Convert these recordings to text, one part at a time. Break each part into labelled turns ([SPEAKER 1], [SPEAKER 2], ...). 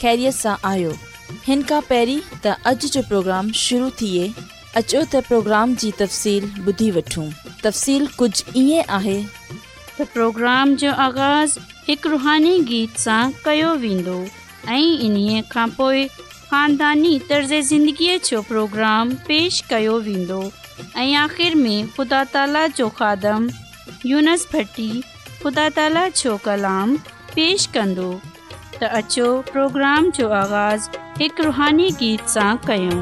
[SPEAKER 1] ख़ैरियत सां आयो हिन त अॼु जो प्रोग्राम शुरू थिए अचो त प्रोग्राम जी तफ़सील ॿुधी वठूं तफ़्सीलु कुझु ईअं
[SPEAKER 2] जो आगाज़ हिकु रुहानी गीत सां कयो वेंदो ऐं ख़ानदानी तर्ज़ ज़िंदगीअ जो प्रोग्राम पेश कयो वेंदो में फुता ताला जो खादम यूनस भटी फुता ताला जो कलाम पेश त अचो प्रोग्राम जो आगाज़ु हिकु रुहानी गीत सां कयो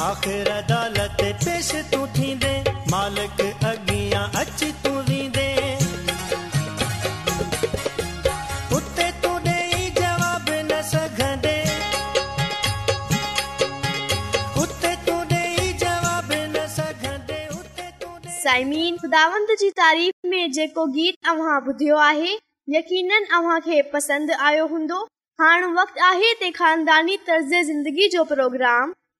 [SPEAKER 3] आख़िर अदालत पेश तूं थींदे मालिक अॻियां अची तूं
[SPEAKER 4] आयो हूंदो हाणे आहे त ख़ानदानी तर्ज़ ज़िंदगी जो प्रोग्राम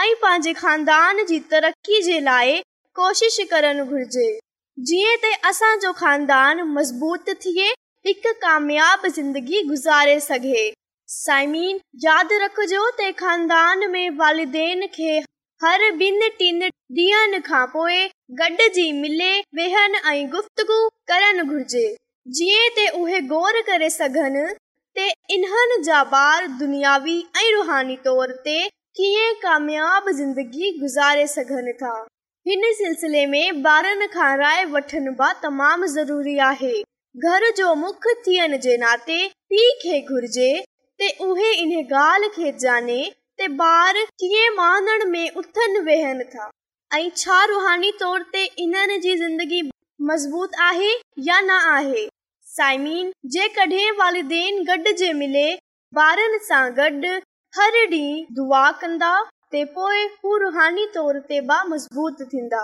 [SPEAKER 4] पंहिंजे ख़ानदान जी ती जे लाइ कोशिश करणु घुर्जे जीअं मज़बूत थिए हिकु कामयाब ज़िंदगी गुज़ारे सघे यादि रखजो टिनि ॾींहनि खां पोइ गॾिजी मिले ऐं गुफ़्तगु करणु घुरिजे जीअं ग़ौर करे सघनि जा बार दुनियावी ऐं रुहानी तोर ते छा रुहानी तोर ते इन जी जिंदगी मज़बूत आहे या न आहे साइमीन जेके वालदेन सां गॾु दुआ कंदा त पो रुहानी तोर ते मज़बूत थींदा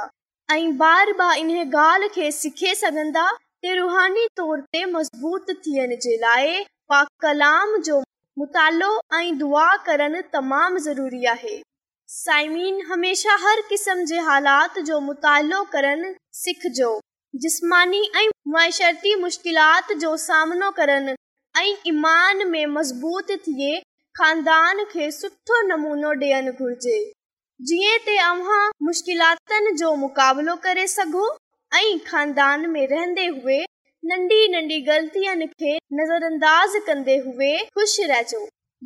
[SPEAKER 4] कलामो करण तमामु ज़रूरी आहे साइमीन हमेशा हर क़िस्म जे हालात जो मुतालो करण सिखजो जिस्मानी मुश्किलात जो सामनो करण ऐं ईमान में मज़बूत थिए नमूनो डि॒यणु घुरिजे जीअं मुश्किलातो करे नन्ढी नन्ढी ग़लतियुनि खे नज़र अंदाज़ कन्दे हुई ख़ुशि रहिजो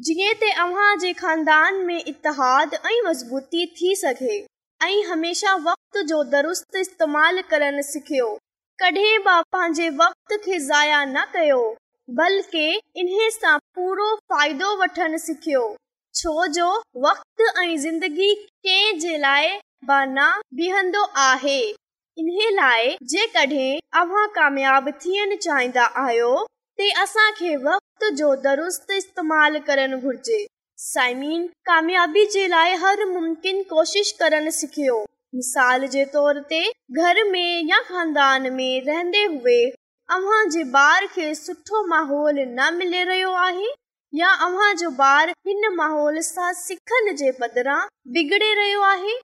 [SPEAKER 4] जीअं ते अव्हां जे ख़ानदान में इतहादु ऐं मज़बूती थी सघे ऐं हमेशा वक़्त दुस्तेमाल करणु सिखियो कॾहिं बि पंहिंजे वक़्त कयो दुरुस्ती जे लाइ कोशिश कर माहौल न मिले रहियो आहे या हिन माहौल सां बिगड़े रहियो आहे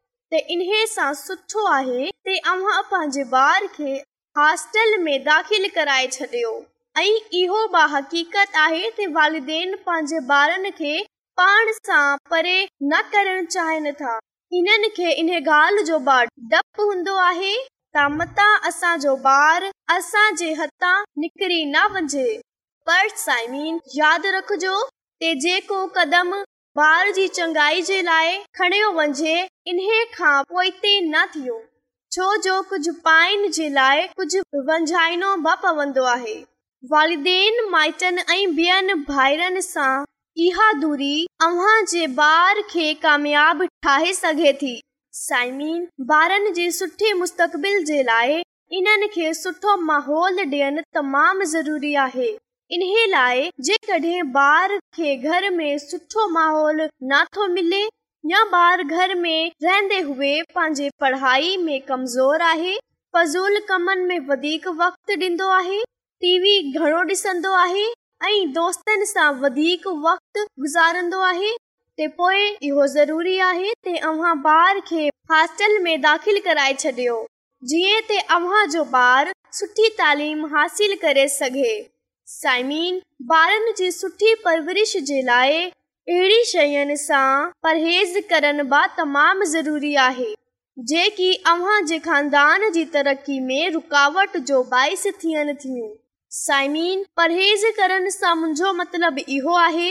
[SPEAKER 4] हॉस्टल में दाख़िल कराए छॾियो ऐं इहो बकीक़त आहे वालिदेन पंहिंजे ॿारनि खे पाण सां परे न करण चाहिनि था हिननि खे इन ॻाल्हि जो ॿारु असांजे निकिरी न वञे पर साइमीन यादि रखजो जेको कदम खणियो वञे खां पोइ छो जो कुझु पाइण जे लाइ कुझु वंझाइणो बि पवंदो आहे वालदेन माइटनि ऐं ॿियनि भाइरनि सां इहा दूरी ॿार खे कामयाब ठाहे सघे थी साइमीन ॿारनि जे सुठे मुस्तक़बिल जे लाइ इन्हनि खे सुठो माहौल ॾियनि तमामु ज़रूरी आहे इन लाइ जेकॾहिं माहोल नथो मिले या ॿार घर में रहंदे हुए पंहिंजे पढ़ाई में कमज़ोर आहे फज़ूल कमनि में वधीक वक़्तु ॾींदो आहे टीवी घणो ॾिसंदो आहे ऐं दोस्तनि सां वधीक वक़्त गुज़ारंदो आहे दाखिल कराए छॾियो हासिल करे परहेज़ करण बि तमामु ज़रूरी आहे जेकी खानदान जी तरक़ी में रुकावट जो बाहिनि थियूं साइमिन परहेज़ करण सां मुंहिंजो मतलबु इहो आहे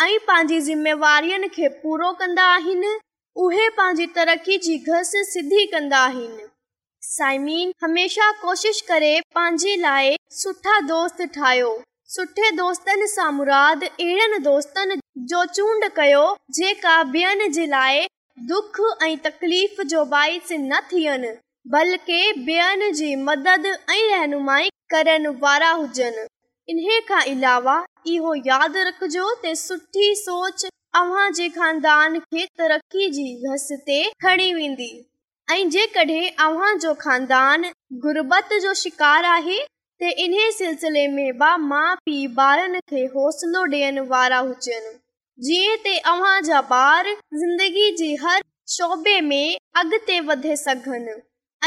[SPEAKER 4] ऐं पंहिंजी ज़िमेवारियुनि कोशिश करे जेका दुख ऐं तकलीफ़ जो बाइस न थियनि बल्कि रहनुमाई करण वारा हुजनि इन खां अलावा इहो यादि रखिजो सोचे खानदान खे तरक़ी जी खणी वेंदी ऐं जेकॾहिं खानदान जो शिकार आहे त इन्हीअ सिलसिले में हौसलो ॾियण वारा हुजनि जीअं तव्हांजा ॿार ज़िंदगी जे हर शोबे में अॻिते वधे सघनि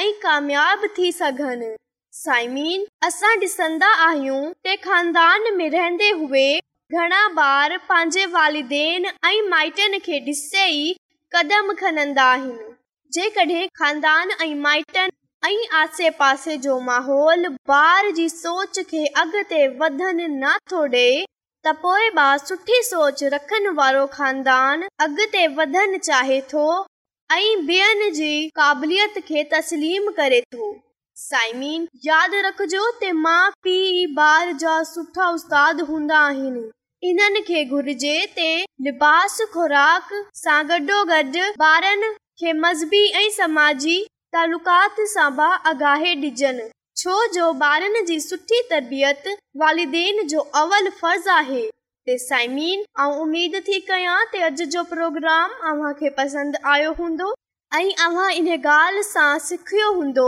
[SPEAKER 4] ऐं कामयाब थी सघनि साईमीन असां ॾिसंदा आहियूं ख़ानदान में रहंदे हुई घणा ॿार पंहिंजे माइटनि खे कदम खनंदा आहिनि जेकॾहिं माहौल ॿार जी सोच खे अॻिते वधन न थो डे त पोए ॿार सुठी सोच रखण वारो ख़ानदान अॻिते वधण चाहे थो ऐं ॿियनि जी क़ाबिलियत खे तस्लीम करे थो रखिजो त माउ पीउ उस्ताद हूंदा आहिनि इन्हनि खे लिबास खुराक सां बि आगाहे ॾिजनि छो जो ॿारनि जी सुठी तरबियत वालिदेन जो अवल फर्ज़ आहे ऐं उमेद थी कयां प्रोग्राम हूंदो ऐं सिखियो हूंदो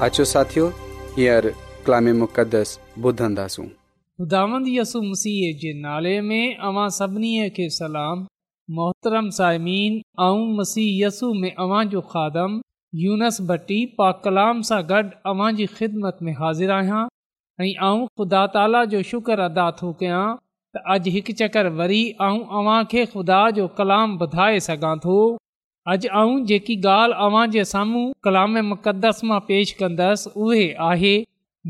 [SPEAKER 5] ख़ुदांदसु मसीह जे नाले में सलाम मोहतरम साइमीन यसां जो खादम यूनस भटी पा कलाम सां गॾु अवां जी ख़िदमत में हाज़िर आहियां ऐं ख़ुदा ताला जो शुक्र अदा थो कयां त अॼु हिकु चकर वरी अव्हां खे ख़ुदा जो कलाम ॿुधाए सघां थो अॼु आऊं जेकी ॻाल्हि अव्हांजे साम्हूं कलाम मुक़दस मां पेश कंदसि उहे आहे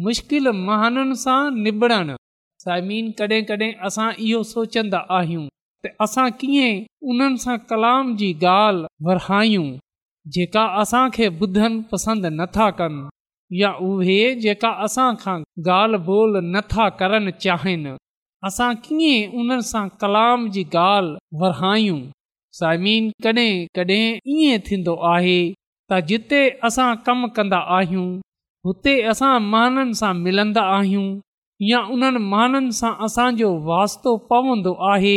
[SPEAKER 5] मुश्किल महाननि सां निबड़णु साइमीन कडहिं कॾहिं असां इहो सोचंदा आहियूं त असां कीअं उन्हनि सां कलाम जी ॻाल्हि वरियूं जेका असांखे ॿुधनि पसंदि नथा कनि या उहे जेका असांखां ॻाल्हि ॿोल नथा करण चाहिनि असां कीअं उन्हनि सां कलाम जी ॻाल्हि वरहायूं साइमिन कॾहिं कॾहिं ईअं थींदो आहे त जिते असां कमु कंदा आहियूं हुते असां माननि सां मिलंदा आहियूं या उन्हनि माननि सां असांजो वास्तो पवंदो आहे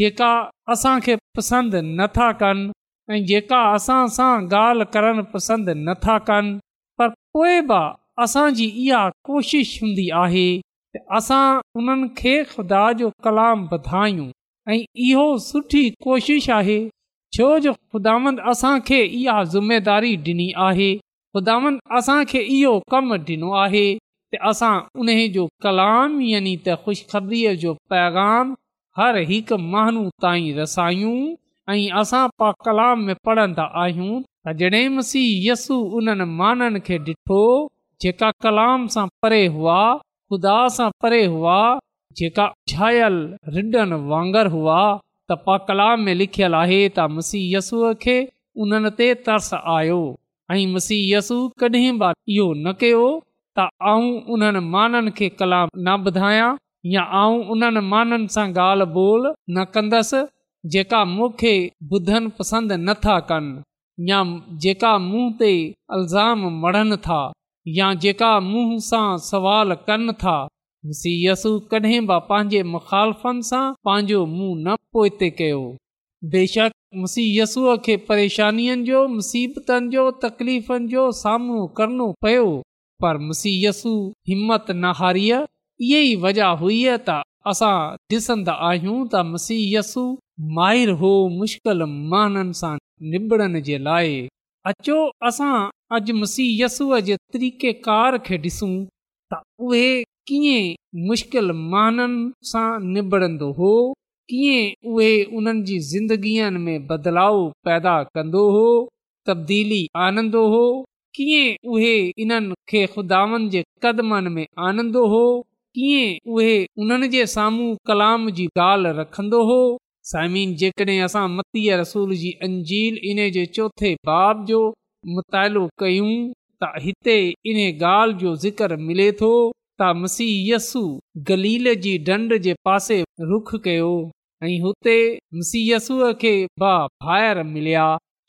[SPEAKER 5] जेका असांखे पसंदि नथा कनि ऐं जेका असां सां ॻाल्हि करणु पसंदि नथा कनि पर पोइ बि असांजी इहा कोशिशि हूंदी आहे असां उन्हनि खे ख़ुदा जो कलाम वधायूं ऐं इहो सुठी कोशिशि आहे छो जो ख़ुदा असांखे इहा ज़िमेदारी ॾिनी आहे ख़ुदा असांखे इहो कमु ॾिनो आहे त असां उन जो कलाम यानी त ख़ुशख़बरीअ जो पैगाम हर हिकु माण्हू ताईं रसायूं ऐं असां पा कलाम में पढ़ंदा आहियूं जॾहिं मसीह यसु उन्हनि माननि खे ॾिठो जेका कलाम सां परे हुआ ख़ुदा सां परे हुआ जेका छायल रिडनि वांगुरु हुआ त पा कलाम में लिखियलु आहे त मुसीयसूअ खे उन्हनि ते اہی आयो ऐं मुसीयसु कॾहिं बि इहो न कयो त आऊं उन्हनि माननि खे कलाम न ॿुधायां या आऊं उन्हनि माननि सां ॻाल्हि ॿोल न कंदसि जेका मूंखे ॿुधनि पसंदि नथा कनि या जेका मूं ते अल्ज़ाम मड़नि था या जेका मूंहं सां सुवाल कनि था मुसीयसु कॾहिं बि पंहिंजे मुखालफ़नि सां पंहिंजो मुंहुं न पोएते कयो बेशक मुसीयसूअ खे परेशानियुनि जो मुसीबतनि जो तकलीफ़ुनि जो सामनो करणो पियो पर मुसीयसु हिमत न हारीअ इहो ई वजह हुई त असां ॾिसंदा आहियूं त मुसीयसु माहिर हो मुश्किल माननि सां निबड़नि जे लाइ अचो असां अॼु मुसीयसूअ जे तरीक़ेकार खे ॾिसूं त उहे कीअं मुश्किल महाननि सां निबड़ंदो हो कीअं उहे उन्हनि जी ज़िंदगीअ में बदलाव पैदा कंदो हो तब्दीली आनंदो हो कीअं उहे इन्हनि खे खुदावनि जे कदमनि में आनंदो हो कीअं उहे उन्हनि जे साम्हूं कलाम जी ॻाल्हि रखंदो हो साइमिन जेकॾहिं असां मतीअ रसूल जी अंजील इन जे चौथे बाब जो मुतालो कयूं त हिते इन ॻाल्हि जो ज़िक्र मिले थो त मसीयसु गली रुख कयो ऐं हुतेयसु खे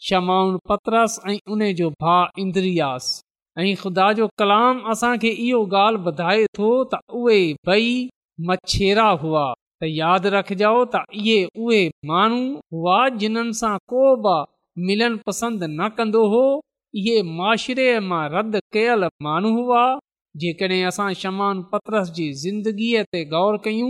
[SPEAKER 5] शमाउन पतरस ऐं उन जो भाउ इंद्रियास ऐं ख़ुदा जो कलाम असांखे इहो ॻाल्हि ॿुधाए थो त उहे भई मछेरा हुआ त यादि रखजो त इहे उहे माण्हू हुआ जिन्हनि सां को बि मिलण पसंदि न कंदो हो इहे माशरे मां रद कयल माण्हू हुआ जेकॾहिं असां शमान पत्रस जी ज़िंदगीअ ते गौर कयूं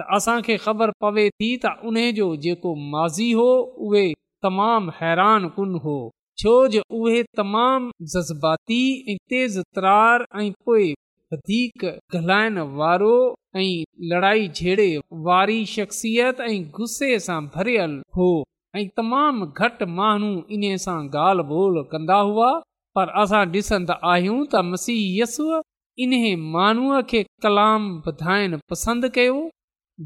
[SPEAKER 5] त असांखे ख़बर पवे थी त उन जो जेको माज़ी हो उहे तमामु हैरान कुन हो छो जो उहे तमामु जज़्बाती ऐं तेज़ तरार ऐं पोइ वधीक ॻाल्हाइण वारो ऐं लड़ाई झेड़े वारी शख़्सियत ऐं गुस्से सां भरियल हो ऐं तमामु घटि माण्हू इन सां ॻाल्हि ॿोल कंदा हुआ पर असां ॾिसंदा आहियूं त मसीयस इन्हे माण्हूअ खे कलाम ॿुधाइण पसंदि कयो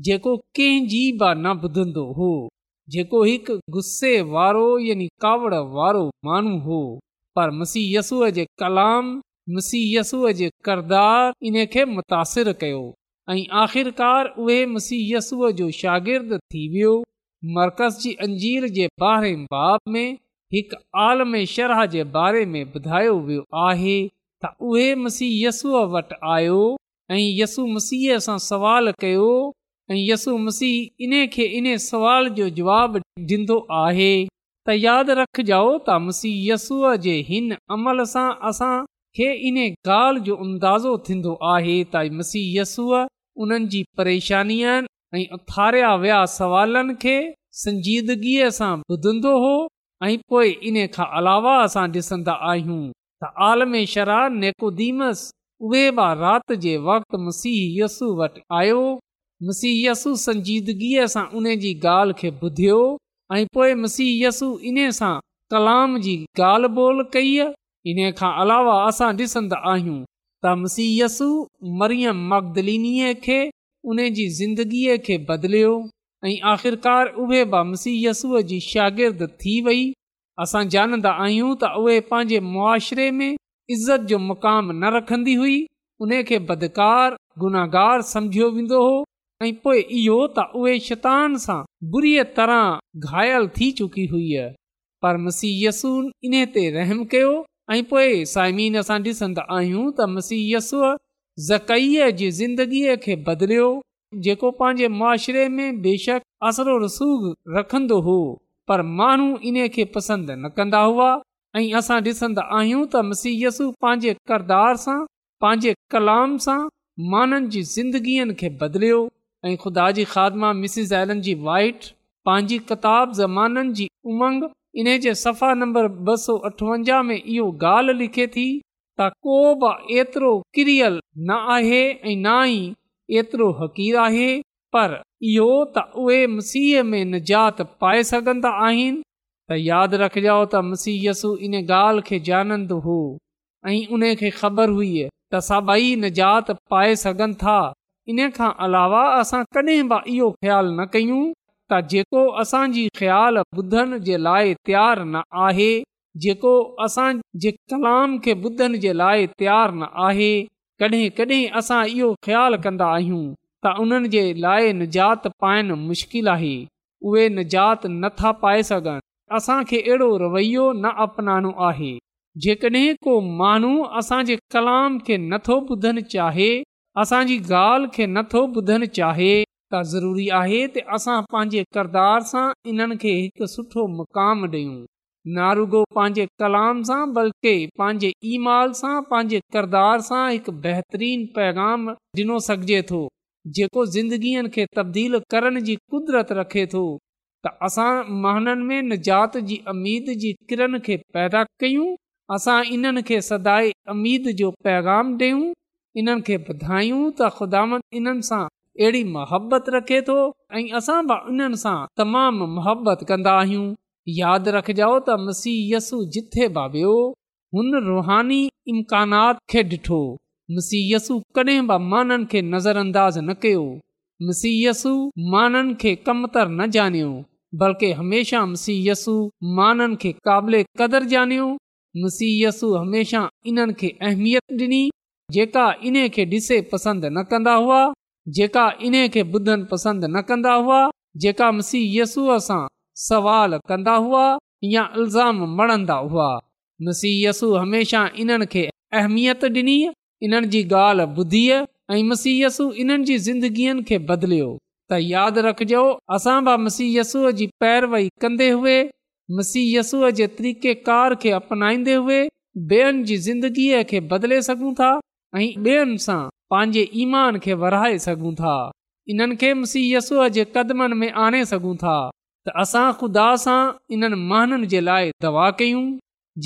[SPEAKER 5] जेको कंहिंजी बि न ॿुधंदो हो जेको हिकु गुस्से वारो यानी कावड़ वारो माण्हू हो पर मुसीहय यस्सूअ जे कलाम मुसीह यस्सूअ जे किरदार इन खे मुतासिर कयो ऐं आख़िरकार उहे मुसीह यसूअ जो शागिर्द थी वियो मरकज़ जी अंजीर जे बारे बाब में हिकु आलम शरह जे बारे में ॿुधायो वियो आहे त उहे मसीह वटि आयो ऐं यसु मसीह सां सवाल कयो ऐं यसु मसीह इन खे इन सवाल जो जवाब ॾींदो आहे त यादि रखजाओ त मसीह यसूअ जे हिन अमल सां असां खे इन ॻाल्हि जो अंदाज़ो थींदो आहे त इसीहसूअ उन्हनि जी परेशानियुनि ऐं उथारिया विया सवालनि खे संजीदगीअ सां ॿुधंदो हो ऐं पोइ इन खां अलावा असां ॾिसंदा आहियूं त आलमे शरा नेकुदीमस उबे बा राति जे वक़्ति मसीह यसु वटि आयो मसीहयसु संजीदगीअ सां उन जी ॻाल्हि खे ॿुधियो ऐं पोए मसीह यसु इन्हे कलाम जी ॻाल्हि ॿोल कई इन खां अलावा असां डि॒सन्द आहियूं त मसीयसु मरीअ मगदली खे उन जी ज़िंदगीअ खे बदिलियो ऐं आख़िरकार उबेबा मसीह यसूअ जी शागिर्द थी वई असां ॼाणंदो आहियूं त उहे पंहिंजे मुआशिरे में इज़त जो मुक़ाम न रखन्दी हुई उन खे बदकार, गुनाहगार समुझियो वेंदो हो ऐं पोइ इहो त उहे शतान सां बुरीअ तरह घायल थी चुकी हुई पर मसीह यसू इन ते रहम कयो ऐं पोइ साइमीन आहियूं त मसीह यसूअ ज़कई ज़िंदगीअ खे बदलियो जेको पंहिंजे मुआशिरे में बेशक असरो रसूख रखंदो हो पर माण्हू इन खे पसंदि न कंदा हुआ ऐं असां ॾिसंदा आहियूं त मसीयसु पंहिंजे किरदार सां पंहिंजे कलाम सां माननि जी ज़िंदगीअ खे बदिलियो ऐं ख़ुदा जी ख़ादमा जी वाइट पंहिंजी किताब ज़माननि जी उमंग इन जे सफ़ा नंबर ॿ सौ अठवंजाह में इहो ॻाल्हि लिखे थी त को बि एतिरो किरयल न आहे ऐं ना ई एतिरो हक़ीर आहे पर इहो त उहे मसीह में निजात पाए सघंदा आहिनि त यादि रखिजो त मसीहसु इन ॻाल्हि खे जानंदो हो ऐं उन खे ख़बर हुई त सभई निजात पाए सघनि था इन खां अलावा असां कॾहिं बि इहो ख़्यालु न कयूं त जेको असांजी ख़्यालु ॿुधण जे लाइ तयारु न आहे जेको असां जे कलाम खे ॿुधण जे लाइ तयारु न आहे कॾहिं कॾहिं असां इहो ख़्यालु कंदा आहियूं त उन्हनि जे लाइ निजात पाइण मुश्किल आहे उहे निजात नथा पाए सघनि असां अहिड़ो रवैयो न अपनाइणो आहे जेकॾहिं को माण्हू असांजे कलाम खे नथो ॿुधनि चाहे असांजी ॻाल्हि खे नथो ॿुधनि चाहे त ज़रूरी आहे त असां पंहिंजे किरदार सां इन्हनि खे हिकु सुठो मुक़ाम ॾियूं नारुगो पंहिंजे कलाम सां बल्कि पंहिंजे ई सां पंहिंजे किरदार सां हिकु बहितरीन पैगाम ॾिनो सघिजे थो जेको ज़िंदगीअ खे तब्दील करण जी कुदरत रखे थो त असां महननि में निजात जी अमीद जी किरन खे पैदा कयूं असां इन्हनि खे सदाए अमीद जो पैगाम ॾेयूं इन्हनि खे ॿुधायूं त ख़ुदानि इन्हनि सां अहिड़ी मोहबत रखे थो ऐं असां बि उन्हनि सां तमामु मोहबत कंदा आहियूं यादि त मसीह जिथे बि वियो हुन रुहानी इम्कानात खे ॾिठो मुसीयसु कॾहिं बि माननि खे नज़र अंदाज़ न कयो मसीयसु माननि खे न ॼानि बल्कि हमेशह मुसीयसु माननि खे क़ाबिले क़दुरु ॼनियो मुसीयसु हमेशह इन्हनि खे अहमियत ॾिनी जेका इन खे ॾिसे पसंदि न कंदा हुआ जेका इन खे ॿुधनि पसंदि न कंदा हुआ जेका मुसीयसुअ सां सवाल कंदा हुआ या अल्ज़ाम मणंदा हुआ मुसीयसु हमेशह इन्हनि खे अहमियत ॾिनी इन्हनि जी ॻाल्हि ॿुधीअ ऐं मसीयसु इन्हनि जी ज़िंदगीअ खे बदिलियो त यादि रखिजो असां बि मसीयसूअ जी पैरवई कंदे हुए मसीयसूअ जे तरीक़ेकार खे अपनाईंदे हुअनि जी ज़िंदगीअ खे बदिले सघूं था ऐं ॿियनि सां पंहिंजे ईमान खे वराए सघूं था इन्हनि खे मुसीयसूअ जे क़दमनि में आणे सघूं था त असां ख़ुदा सां इन्हनि महननि जे लाइ दवा कयूं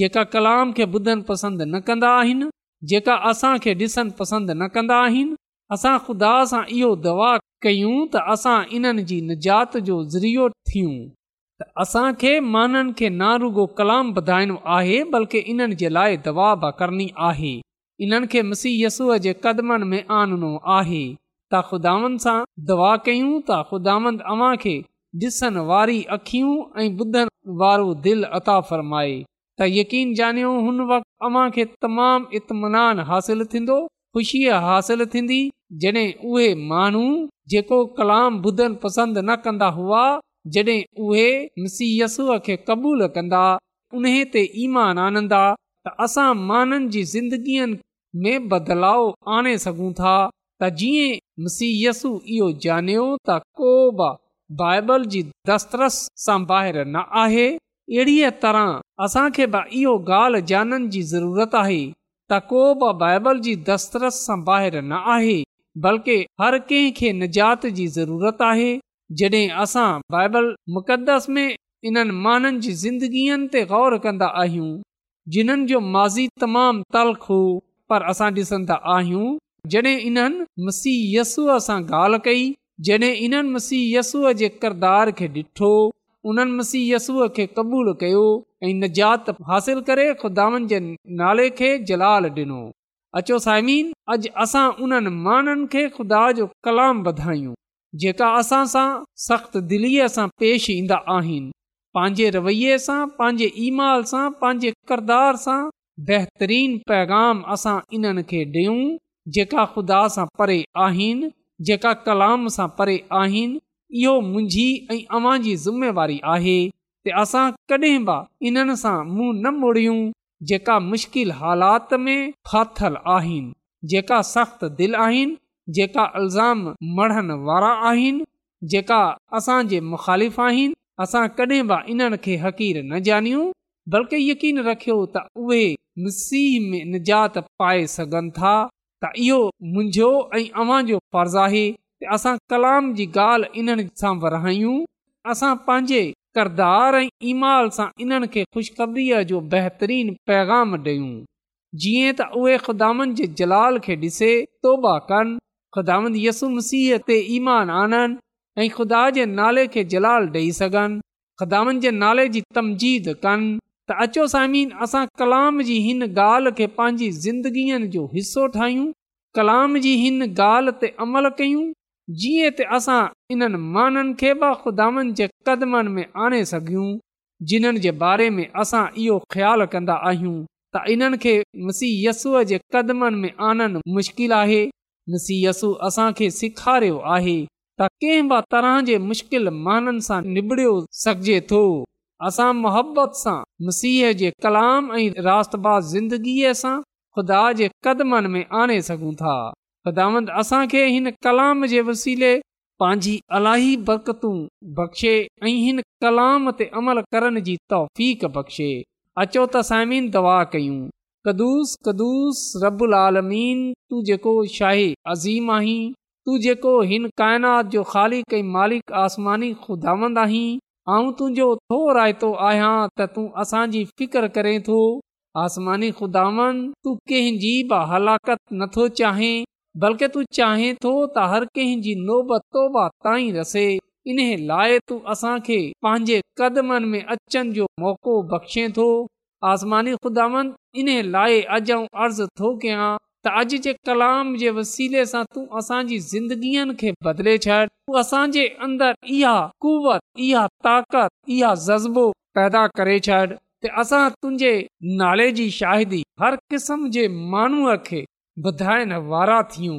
[SPEAKER 5] जेका कलाम खे ॿुधण पसंदि न कंदा आहिनि जेका असां खे ॾिसणु पसंदि न कंदा आहिनि असां ख़ुदा सां इहो दवा कयूं त असां इन्हनि जी निजात जो ज़रियो थियूं त असांखे माननि खे नारुगो कलाम वधाइणो आहे बल्कि इन्हनि जे लाइ दवा बि करणी आहे इन्हनि खे मसीहयसूअ जे क़दमनि में आणणो आहे त ख़ुदावनि सां दवा कयूं त ख़ुदावंद अव्हां खे ॾिसण वारी अखियूं ऐं ॿुधण वारो दिलि अता फरमाए यकीन ॼनियो हुन वक़्तु अव्हां खे तमामु इतमान हासिलु थींदो ख़ुशीअ हासिलु थींदी जॾहिं उहे माण्हू जेको कलाम ॿुधन पसंदि न कंदा हुआ जॾहिं उहे मुसीयसु खे क़बूल कंदा उन ते ईमान आनंदा त असां माननि जी ज़िंदगीअ में बदलाव आणे सघूं था त जीअं मीसीयसु इहो ॼानियो त को बि बाइबल जी दस्तरस सां ॿाहिरि न आहे अहिड़ीअ तरह असांखे बि इहो ॻाल्हि जाननि जी ज़रूरत आहे त को बि बाइबल जी दस्तरस सां ॿाहिरि न आहे बल्कि हर कंहिं खे निजात जी ज़रूरत आहे जॾहिं असां बाइबल मुक़दस में इन्हनि माननि जी ज़िंदगीअ ते गौर कंदा आहियूं जिन्हनि जो माज़ी तमामु तलख हो पर असां ॾिसंदा आहियूं जॾहिं इन्हनि मसीह सां ॻाल्हि कई जड॒हिं इन्हनि मसीह जे किरदार खे ॾिठो उन्हनि مسیح खे क़बूलु कयो ऐं निजात हासिल करे खुदानि जे नाले खे जलाल ॾिनो अचो साइमीन अॼु असां उन्हनि انن खे खुदा जो कलाम वधायूं जेका असां सां सख़्त दिलीअ सां पेश ईंदा आहिनि पंहिंजे रवै सां पंहिंजे ईमाल सां पंहिंजे किरदार सां बहितरीन पैगाम असां इन्हनि खे ॾेयूं जेका ख़ुदा सां परे आहिनि जेका कलाम सां परे इहो मुंहिंजी ऐं अवां जी ज़िमेवारी आहे असां कॾहिं बि इन्हनि सां मुंहुं न मोड़ियूं जेका मुश्किल हालात में फाथल आहिनि जेका सख़्त दिलि आहिनि जेका अल्ज़ाम मढ़ण वारा आहिनि जेका असांजे मुख़ालिफ़ आहिनि असां कॾहिं बि इन्हनि खे हक़ीर न ॼाणियूं बल्कि यकीन रखियो त उहे मसीह में निजात पाए सघनि था त इहो मुंहिंजो ऐं अवां जो फर्ज़ु असां कलाम जी ॻाल्हि इन्हनि सां विरायूं असां पंहिंजे ऐं ईमाल सां इन्हनि खे जो बहितरीन पैगाम ॾेयूं जीअं त उहे ख़ुदानि जे जलाल खे ॾिसे तौबा कनि ख़ुदानि यसु मसीह ते ईमान आननि ऐं ख़ुदा जे नाले खे जलाल ॾेई सघनि ख़ुदानि जे नाले जी तमजीद कनि त अचो सामिन असां कलाम जी हिन ॻाल्हि खे पंहिंजी ज़िंदगीअ जो हिसो ठाहियूं कलाम जी हिन ॻाल्हि ते अमल कयूं जीअं त असां इन्हनि माननि खे बि ख़ुदानि जे कदमनि में आणे सघूं जिन्हनि जे बारे में असां इहो ख़्यालु कंदा आहियूं त इन्हनि खे मसीहयस्सूअ जे कदमनि में आणणु मुश्किल आहे मसीहयसु असांखे सेखारियो आहे त कंहिं बि तरह जे मुश्किल माननि सां निबड़ियो सघिजे थो असां मोहबत सां मसीह जे कलाम ऐं रात बास ज़िंदगीअ सां ख़ुदा जे कदमनि में आणे सघूं था ख़ुदामंद असांखे हिन कलाम जे वसीले पंहिंजी अलाई बरतूं बख़्शे हिन कलाम ते अमल करण जी तोफ़िक बख़्शे अचो त साइम दवा कयूं कदुस कदुसीम आहीं तू जेको हिन काइनात जो ख़ाली कई मालिक आसमानी खुदांद आहीं तुंहिंजो थो रायतो आहियां त तूं असांजी फिकर करे थो आसमानी खुदांद तूं कंहिंजी बि हलाकत नथो चाहे बल्कि तू चाहे थो त हर कंहिंजी नोबतो इन लाइ तूं असांखे पंहिंजे कदमनि बख़्शे थो आसमानी ख़ुदावन इन लाइ त अॼु जे कलाम जे वसीले सां तू असांजी ज़िंदगीअ खे बदले छॾ तूं असांजे अंदरि इहा कुवत इहा ताकत इहा जज़्बो पैदा करे छॾ त असां तुंहिंजे नाले जी शाहिदी हर किस्म जे माण्हूअ खे ॿुधाइण वारा थियूं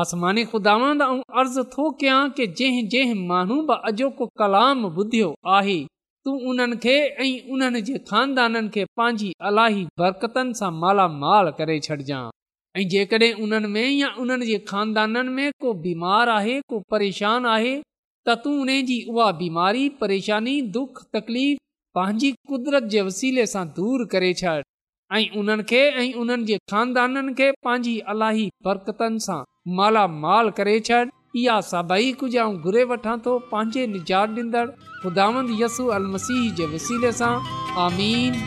[SPEAKER 5] आसमानी खुदावंद अर्ज़ु थो कयां की जंहिं जंहिं माण्हू बि अॼोको कलाम ॿुधियो आहे तूं उन्हनि खे ऐं उन्हनि जे खानदाननि खे पंहिंजी अलाही बरक़तनि सां मालामाल करे छॾिजांइ ऐं जेकॾहिं उन्हनि में या उन्हनि जे खानदाननि में को बीमार आहे को परेशान आहे त तूं जी उहा बीमारी परेशानी दुख तकलीफ़ पंहिंजी कुदरत जे वसीले सां दूरि करे छॾ ऐं उन्हनि खे ऐं उन्हनि जे मालामाल करे छॾ इहा सभई कुझु घुरे वठां थो निजात ॾींदड़ ख़ुदांद यसू अल मसीह जे वसीले सां आमीन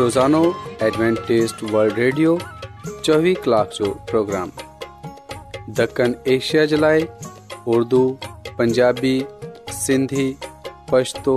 [SPEAKER 6] रोज़ानो एडवेंटेस्ट वर्ल्ड रेडियो चोवीह कलाक जो प्रोग्राम दखन एशिया जे लाइ उर्दू पंजाबी सिंधी पछतो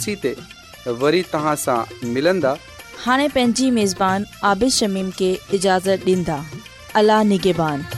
[SPEAKER 6] सी ते वरी तव्हां सां मिलंदा
[SPEAKER 1] हाणे पंहिंजी मेज़बान आबिश शमीम खे इजाज़त ॾींदा अलाह निगेबान